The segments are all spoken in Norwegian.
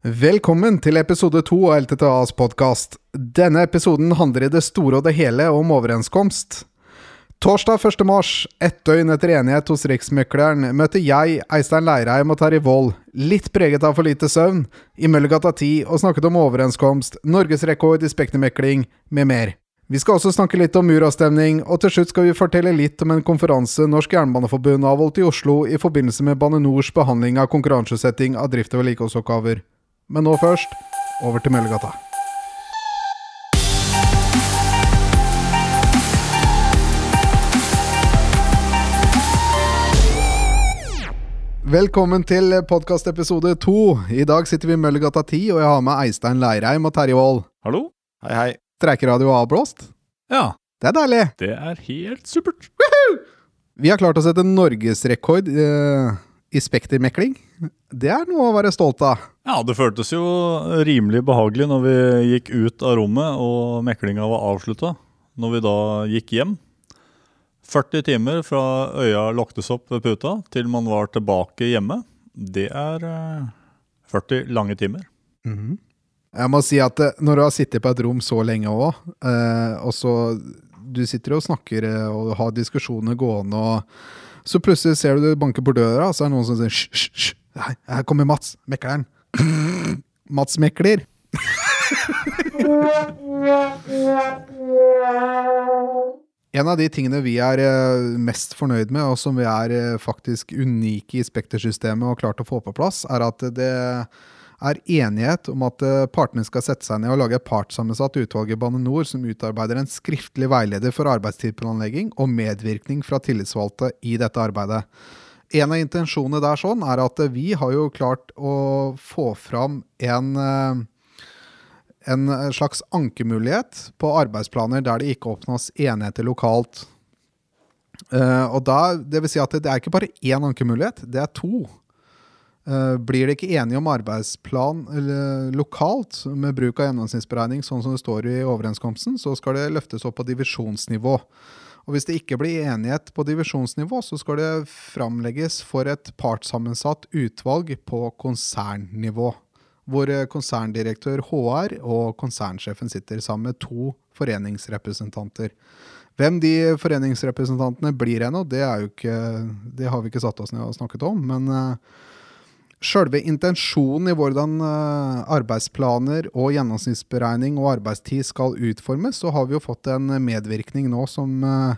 Velkommen til episode to av LTTAs podkast. Denne episoden handler i det store og det hele om overenskomst. Torsdag 1. mars, ett døgn etter enighet hos Riksmekleren, møter jeg, Eistein Leirheim og Terje Wold, litt preget av for lite søvn, i Møllergata 10 og snakket om overenskomst, norgesrekord i spektermekling med mer. Vi skal også snakke litt om muravstemning, og til slutt skal vi fortelle litt om en konferanse Norsk Jernbaneforbund avholdt i Oslo i forbindelse med Bane Nors behandling av konkurranseutsetting av drift- og vedlikeholdsoppgaver. Men nå først, over til Møllergata. Velkommen til podkastepisode to. I dag sitter vi i Møllergata 10, og jeg har med Eistein Leirheim og Terje Wold. Hallo? Hei, hei. Streikeradio avblåst. Ja, Det er deilig. det er helt supert. Vi har klart å sette norgesrekord eh, i spektermekling. Det er noe å være stolt av. Ja, det føltes jo rimelig behagelig når vi gikk ut av rommet og meklinga var avslutta. Når vi da gikk hjem. 40 timer fra øya luktes opp ved puta til man var tilbake hjemme. Det er eh, 40 lange timer. Jeg må si at eh, når du har sittet på et rom så lenge òg, eh, og så du sitter og snakker eh, og har diskusjoner gående, og så plutselig ser du det banker på døra, så er det noen som sier hysj. Her kommer Mats, mekleren. Mats Mekler. En av de tingene vi er eh, mest fornøyd med, og som vi er eh, faktisk unike i Spektersystemet og klart å få på plass, er at det er enighet om at eh, partene skal sette seg ned og lage et partssammensatt utvalg i Bane NOR som utarbeider en skriftlig veileder for arbeidstidplanlegging og medvirkning fra tillitsvalgte i dette arbeidet. En av intensjonene der sånn er at vi har jo klart å få fram en eh, en slags ankemulighet på arbeidsplaner der det ikke oppnås enigheter lokalt. Eh, og da, det vil si at det er ikke bare én ankemulighet, det er to. Eh, blir det ikke enige om arbeidsplan eller, lokalt med bruk av gjennomsnittsberegning, sånn som det står i overenskomsten, så skal det løftes opp på divisjonsnivå. Og hvis det ikke blir enighet på divisjonsnivå, så skal det framlegges for et partssammensatt utvalg på konsernnivå hvor eh, konserndirektør HR og konsernsjefen sitter sammen med to foreningsrepresentanter. Hvem de foreningsrepresentantene blir ennå, det, det har vi ikke satt oss ned og snakket om. Men sjølve intensjonen i hvordan eh, arbeidsplaner og gjennomsnittsberegning og arbeidstid skal utformes, så har vi jo fått en medvirkning nå som eh,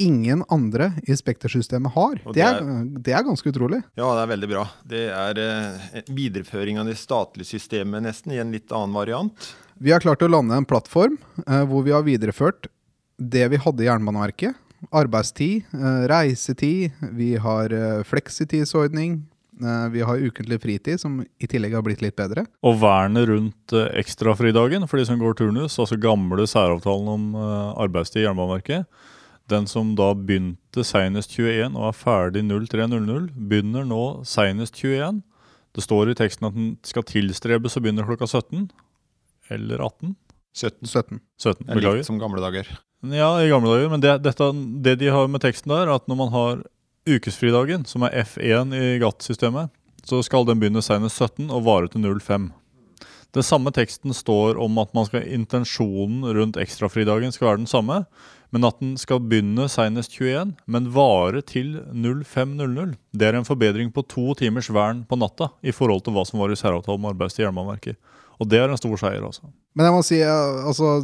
ingen andre i Spektersystemet har. Det er, det er ganske utrolig. Ja, det er veldig bra. Det er eh, en videreføring av det statlige systemet nesten, i en litt annen variant. Vi har klart å lande en plattform hvor vi har videreført det vi hadde i Jernbaneverket. Arbeidstid, reisetid, vi har fleksitidsordning, vi har ukentlig fritid, som i tillegg har blitt litt bedre. Og vernet rundt eh, ekstrafridagen for de som går turnus, altså gamle særavtalen om eh, arbeidstid i Jernbaneverket, den som da begynte senest 21 og er ferdig 03.00, begynner nå senest 21. Det står i teksten at den skal tilstrebes og begynner klokka 17. Eller 18. 17. 17. 17, Det er litt som gamle dager. Ja, i gamle dager. Men det, dette, det de har med teksten der, er at når man har ukesfridagen, som er F1 i GATT-systemet, så skal den begynne senest 17 og vare til 05. Den samme teksten står om at skal, intensjonen rundt ekstrafridagen skal være den samme, men at den skal begynne senest 21, men vare til 05.00. Det er en forbedring på to timers vern på natta i forhold til hva som var i særavtalen med arbeidstid i Jernbaneverket. Og det er en stor seier, altså. Men jeg må si, eh, altså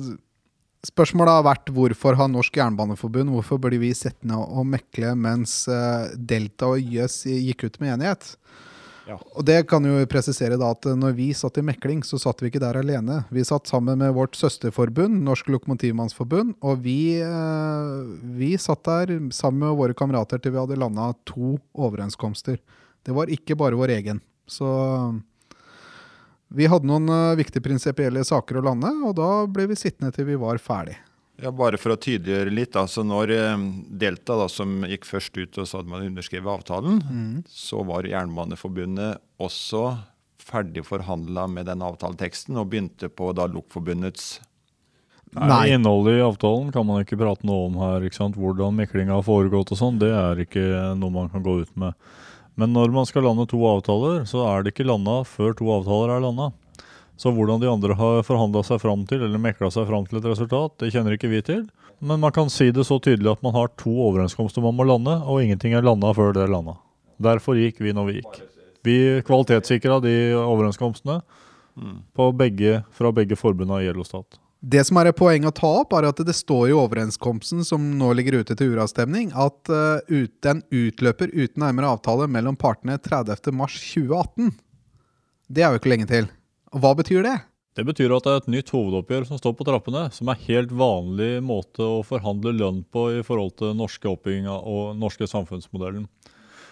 Spørsmålet har vært hvorfor har Norsk Jernbaneforbund Hvorfor blir vi sittende og mekle mens eh, Delta og YS gikk ut med enighet? Ja. Og det kan jo presisere da at når vi satt i mekling, så satt vi ikke der alene. Vi satt sammen med vårt søsterforbund, Norsk Lokomotivmannsforbund, og vi, eh, vi satt der sammen med våre kamerater til vi hadde landa to overenskomster. Det var ikke bare vår egen. Så vi hadde noen eh, viktige prinsipielle saker å lande, og da ble vi sittende til vi var ferdig. Ja, Bare for å tydeliggjøre litt. altså Når eh, Delta, da, som gikk først ut og sa at man underskrev avtalen, så var Jernbaneforbundet også ferdig forhandla med den avtaleteksten og begynte på da Lokforbundets Nei. Innholdet i avtalen kan man ikke prate noe om her. ikke sant? Hvordan meklinga har foregått og sånn, det er ikke noe man kan gå ut med. Men når man skal lande to avtaler, så er det ikke landa før to avtaler er landa. Så hvordan de andre har forhandla seg fram til, eller mekla seg fram til et resultat, det kjenner ikke vi til. Men man kan si det så tydelig at man har to overenskomster man må lande, og ingenting er landa før det er landa. Derfor gikk vi når vi gikk. Vi kvalitetssikra de overenskomstene på begge, fra begge forbundene i Gjelostat. Det som er et poeng å ta opp, er at det står i overenskomsten som nå ligger ute til uravstemning, at uh, den utløper uten nærmere avtale mellom partene 30.3.2018. Det er jo ikke lenge til. Hva betyr det? Det betyr at det er et nytt hovedoppgjør som står på trappene, som er helt vanlig måte å forhandle lønn på i forhold til norske oppbygginga og norske samfunnsmodellen.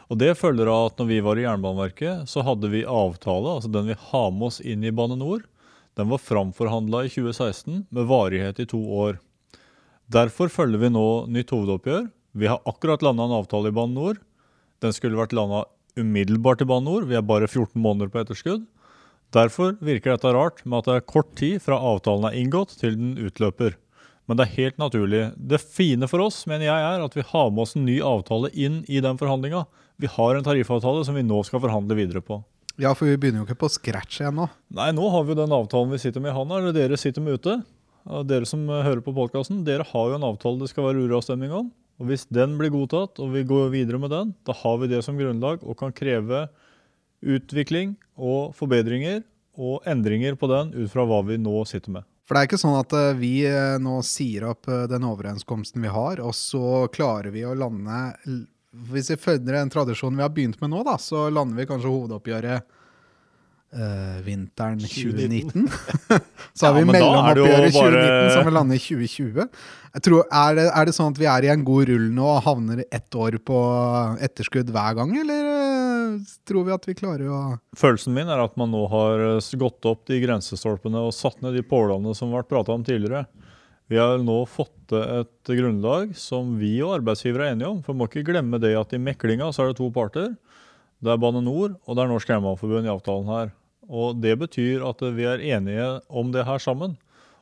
Og Det følger av at når vi var i Jernbaneverket, så hadde vi avtale, altså den vi har med oss inn i Bane NOR, den var framforhandla i 2016 med varighet i to år. Derfor følger vi nå nytt hovedoppgjør. Vi har akkurat landa en avtale i Bane NOR. Den skulle vært landa umiddelbart i Bane NOR. Vi er bare 14 måneder på etterskudd. Derfor virker dette rart med at det er kort tid fra avtalen er inngått til den utløper. Men det er helt naturlig. Det fine for oss mener jeg er at vi har med oss en ny avtale inn i den forhandlinga. Vi har en tariffavtale som vi nå skal forhandle videre på. Ja, for vi begynner jo ikke på scratch nå. Nei, nå har vi jo den avtalen vi sitter med i handa, eller dere sitter med ute. Dere som eh, hører på podkasten, dere har jo en avtale det skal være uravstemning om. Og Hvis den blir godtatt, og vi går videre med den, da har vi det som grunnlag og kan kreve utvikling og forbedringer og endringer på den ut fra hva vi nå sitter med. For det er ikke sånn at eh, vi eh, nå sier opp den overenskomsten vi har, og så klarer vi å lande hvis vi følger en tradisjon vi har begynt med nå, da, så lander vi kanskje hovedoppgjøret uh, vinteren 2019. så har ja, vi mellomoppgjøret bare... 2019 som vi lander i 2020. Tror, er, det, er, det, sånn at vi er i en god rull nå og havner ett år på etterskudd hver gang, eller uh, tror vi at vi klarer å Følelsen min er at man nå har eh, gått opp de grensestolpene og satt ned de pålene som ble prata om tidligere. Vi har nå fått til et grunnlag som vi og arbeidsgivere er enige om. For vi må ikke glemme det at i meklinga så er det to parter. Det er Bane NOR og det er Norsk Jernbaneforbund i avtalen her. Og Det betyr at vi er enige om det her sammen.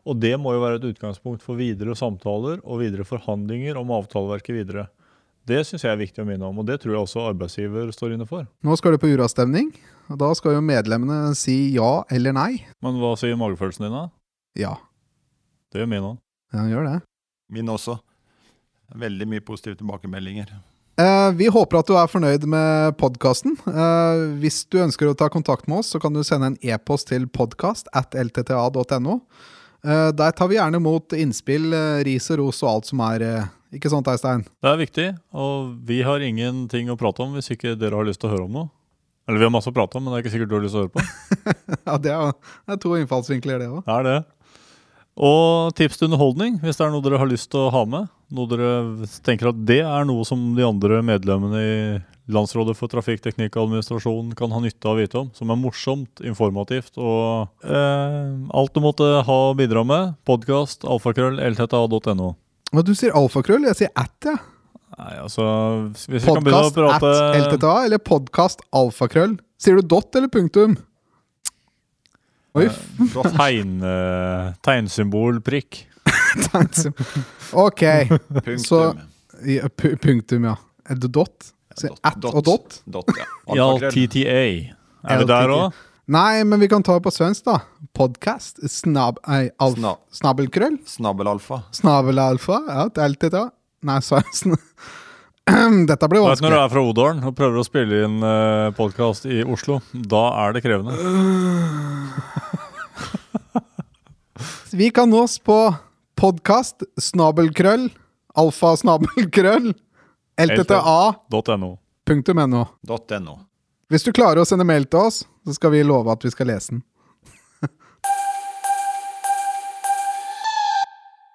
Og det må jo være et utgangspunkt for videre samtaler og videre forhandlinger om avtaleverket videre. Det syns jeg er viktig å minne om, og det tror jeg også arbeidsgiver står inne for. Nå skal du på uravstemning, og da skal jo medlemmene si ja eller nei. Men hva sier magefølelsen din da? Ja. Det gjør min òg. Ja, han gjør det. Min også. Veldig mye positive tilbakemeldinger. Eh, vi håper at du er fornøyd med podkasten. Eh, hvis du ønsker å ta kontakt med oss, så kan du sende en e-post til podkast at ltta.no. Eh, der tar vi gjerne imot innspill, eh, ris og ros og alt som er. Eh, ikke sant, Eistein? Det er viktig, og vi har ingenting å prate om hvis ikke dere har lyst til å høre om noe. Eller vi har masse å prate om, men det er ikke sikkert du har lyst til å høre på. ja, det er, det er to innfallsvinkler, det òg. Det er det. Og tips til underholdning, hvis det er noe dere har lyst til å ha med. Noe dere tenker at det er noe som de andre medlemmene i Landsrådet for trafikk, teknikk og administrasjon kan ha nytte av å vite om. Som er morsomt, informativt og eh, alt du måtte ha å bidra med. Podkast, alfakrøll, ltta.no. Og du sier alfakrøll, jeg sier at, jeg. Ja. Nei, altså prate Podkast at LTTA eller podkast alfakrøll? Sier du dot eller punktum? Eh, tegn, uh, tegnsymbolprikk. ok. Punktum. Så, ja, punktum, ja. Er det dot? Ja, dot, at og dot? dot ja. ja, TTA. Er vi der òg? Nei, men vi kan ta det på svensk, da. Podcast. Snab... Nei, alf, Sna snabelkrøll? Snabelalfa. Snabelalfa, ja. Det alltid det. Nei, svensk. Dette blir vanskelig. Når du er fra Odalen og prøver å spille inn eh, podkast i Oslo, da er det krevende. Vi kan nås på podkast, snabelkrøll, alfasnabelkrøll, ltta.no. .no. .no. Hvis du klarer å sende mail til oss, så skal vi love at vi skal lese den.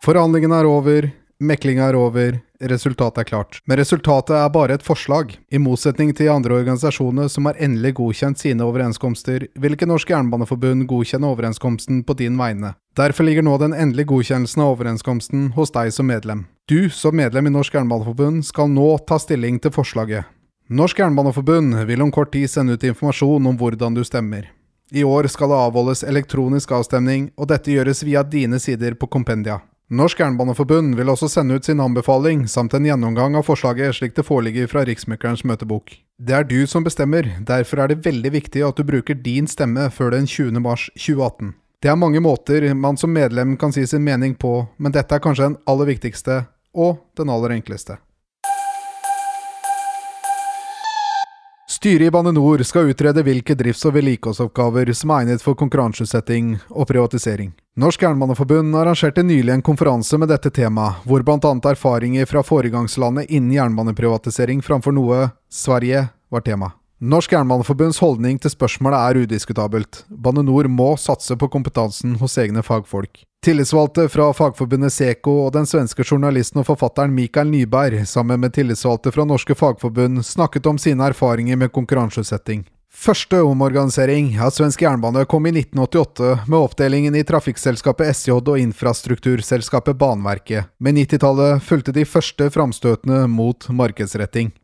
Forhandlingene er over. Meklinga er over, resultatet er klart. Men resultatet er bare et forslag. I motsetning til andre organisasjoner som har endelig godkjent sine overenskomster, vil ikke Norsk Jernbaneforbund godkjenne overenskomsten på din vegne. Derfor ligger nå den endelige godkjennelsen av overenskomsten hos deg som medlem. Du som medlem i Norsk Jernbaneforbund skal nå ta stilling til forslaget. Norsk Jernbaneforbund vil om kort tid sende ut informasjon om hvordan du stemmer. I år skal det avholdes elektronisk avstemning, og dette gjøres via dine sider på Kompendia. Norsk Jernbaneforbund vil også sende ut sin anbefaling samt en gjennomgang av forslaget slik det foreligger fra Riksmeklerens møtebok. Det er du som bestemmer, derfor er det veldig viktig at du bruker din stemme før den 20. mars 2018. Det er mange måter man som medlem kan si sin mening på, men dette er kanskje den aller viktigste, og den aller enkleste. Styret i Bane NOR skal utrede hvilke drifts- og vedlikeholdsoppgaver som er egnet for konkurranseutsetting og privatisering. Norsk Jernbaneforbund arrangerte nylig en konferanse med dette temaet, hvor bl.a. erfaringer fra foregangslandet innen jernbaneprivatisering framfor noe Sverige var tema. Norsk Jernbaneforbunds holdning til spørsmålet er udiskutabelt. Bane NOR må satse på kompetansen hos egne fagfolk. Tillitsvalgte fra fagforbundet Seko og den svenske journalisten og forfatteren Mikael Nyberg, sammen med tillitsvalgte fra norske fagforbund, snakket om sine erfaringer med konkurranseutsetting. Første omorganisering av svensk jernbane kom i 1988 med oppdelingen i trafikkselskapet SJ og infrastrukturselskapet Banverket. Med 90-tallet fulgte de første framstøtene mot markedsretting.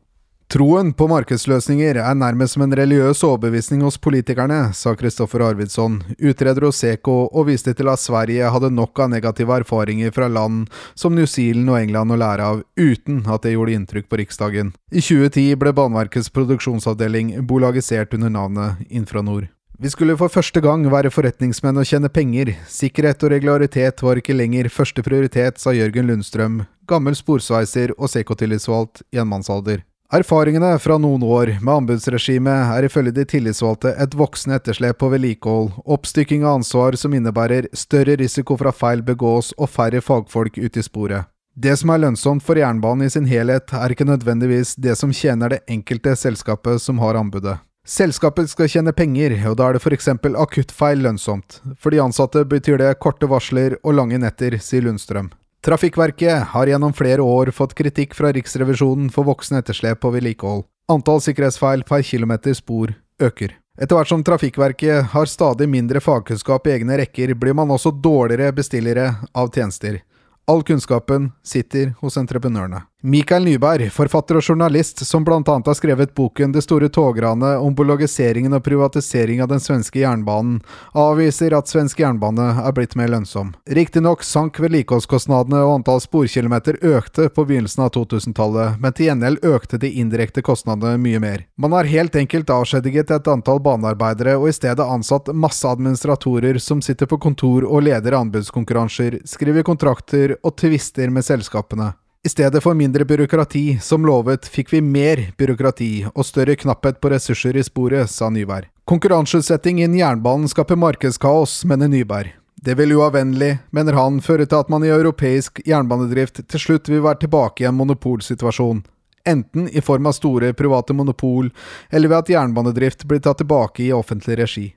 Troen på markedsløsninger er nærmest som en religiøs overbevisning hos politikerne, sa Kristoffer Arvidsson, utreder hos Seko, og viste til at Sverige hadde nok av negative erfaringer fra land som New Zealand og England å lære av, uten at det gjorde inntrykk på Riksdagen. I 2010 ble Baneverkets produksjonsavdeling bolagisert under navnet Infranor. Vi skulle for første gang være forretningsmenn og tjene penger. Sikkerhet og regularitet var ikke lenger første prioritet, sa Jørgen Lundstrøm, gammel sporsveiser og Seko-tillitsvalgt i en mannsalder. Erfaringene fra noen år med anbudsregimet er ifølge de tillitsvalgte et voksende etterslep på vedlikehold, oppstykking av ansvar som innebærer større risiko for at feil begås og færre fagfolk ute i sporet. Det som er lønnsomt for jernbanen i sin helhet, er ikke nødvendigvis det som tjener det enkelte selskapet som har anbudet. Selskapet skal tjene penger, og da er det f.eks. akuttfeil lønnsomt. For de ansatte betyr det korte varsler og lange netter, sier Lundstrøm. Trafikkverket har gjennom flere år fått kritikk fra Riksrevisjonen for voksende etterslep på vedlikehold. Antall sikkerhetsfeil per kilometer spor øker. Etter hvert som Trafikkverket har stadig mindre fagkunnskap i egne rekker, blir man også dårligere bestillere av tjenester. All kunnskapen sitter hos entreprenørene. Mikael Nyberg, forfatter og journalist, som bl.a. har skrevet boken Det store togranet om biologiseringen og privatisering av den svenske jernbanen, avviser at svensk jernbane er blitt mer lønnsom. Riktignok sank vedlikeholdskostnadene og antall sporkilometer økte på begynnelsen av 2000-tallet, men til gjengjeld økte de indirekte kostnadene mye mer. Man har helt enkelt avskjediget et antall banearbeidere og i stedet ansatt masse administratorer som sitter på kontor og leder anbudskonkurranser, skriver kontrakter og tvister med selskapene. I stedet for mindre byråkrati, som lovet, fikk vi mer byråkrati og større knapphet på ressurser i sporet, sa Nyberg. Konkurranseutsetting innen jernbanen skaper markedskaos, mener Nyberg. Det vil uavvendelig, mener han, føre til at man i europeisk jernbanedrift til slutt vil være tilbake i en monopolsituasjon. Enten i form av store private monopol, eller ved at jernbanedrift blir tatt tilbake i offentlig regi.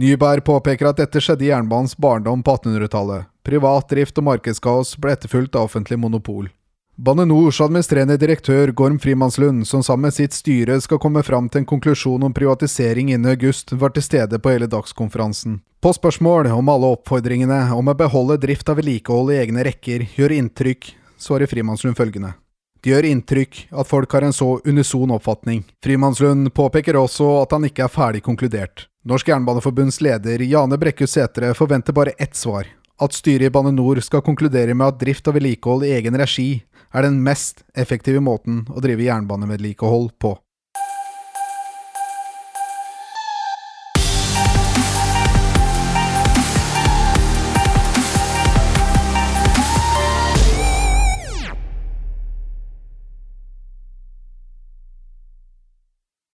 Nyberg påpeker at dette skjedde i jernbanens barndom på 1800-tallet. Privat drift og markedskaos ble etterfulgt av offentlig monopol. Bane Nors administrerende direktør Gorm Frimannslund, som sammen med sitt styre skal komme fram til en konklusjon om privatisering innen august, var til stede på hele dagskonferansen. På spørsmål om alle oppfordringene om å beholde drift av vedlikehold i egne rekker gjør inntrykk, svarer Frimannslund følgende. Det gjør inntrykk at folk har en så unison oppfatning. Frimannslund påpeker også at han ikke er ferdig konkludert. Norsk Jernbaneforbunds leder Jane Brekkhus Sætre forventer bare ett svar. At styret i Bane NOR skal konkludere med at drift og vedlikehold i egen regi er den mest effektive måten å drive jernbanevedlikehold på.